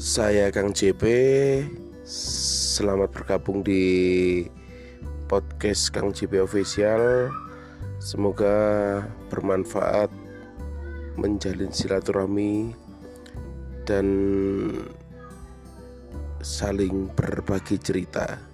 Saya Kang JP Selamat bergabung di podcast Kang JP Official. Semoga bermanfaat Menjalin silaturahmi Dan Saling berbagi cerita.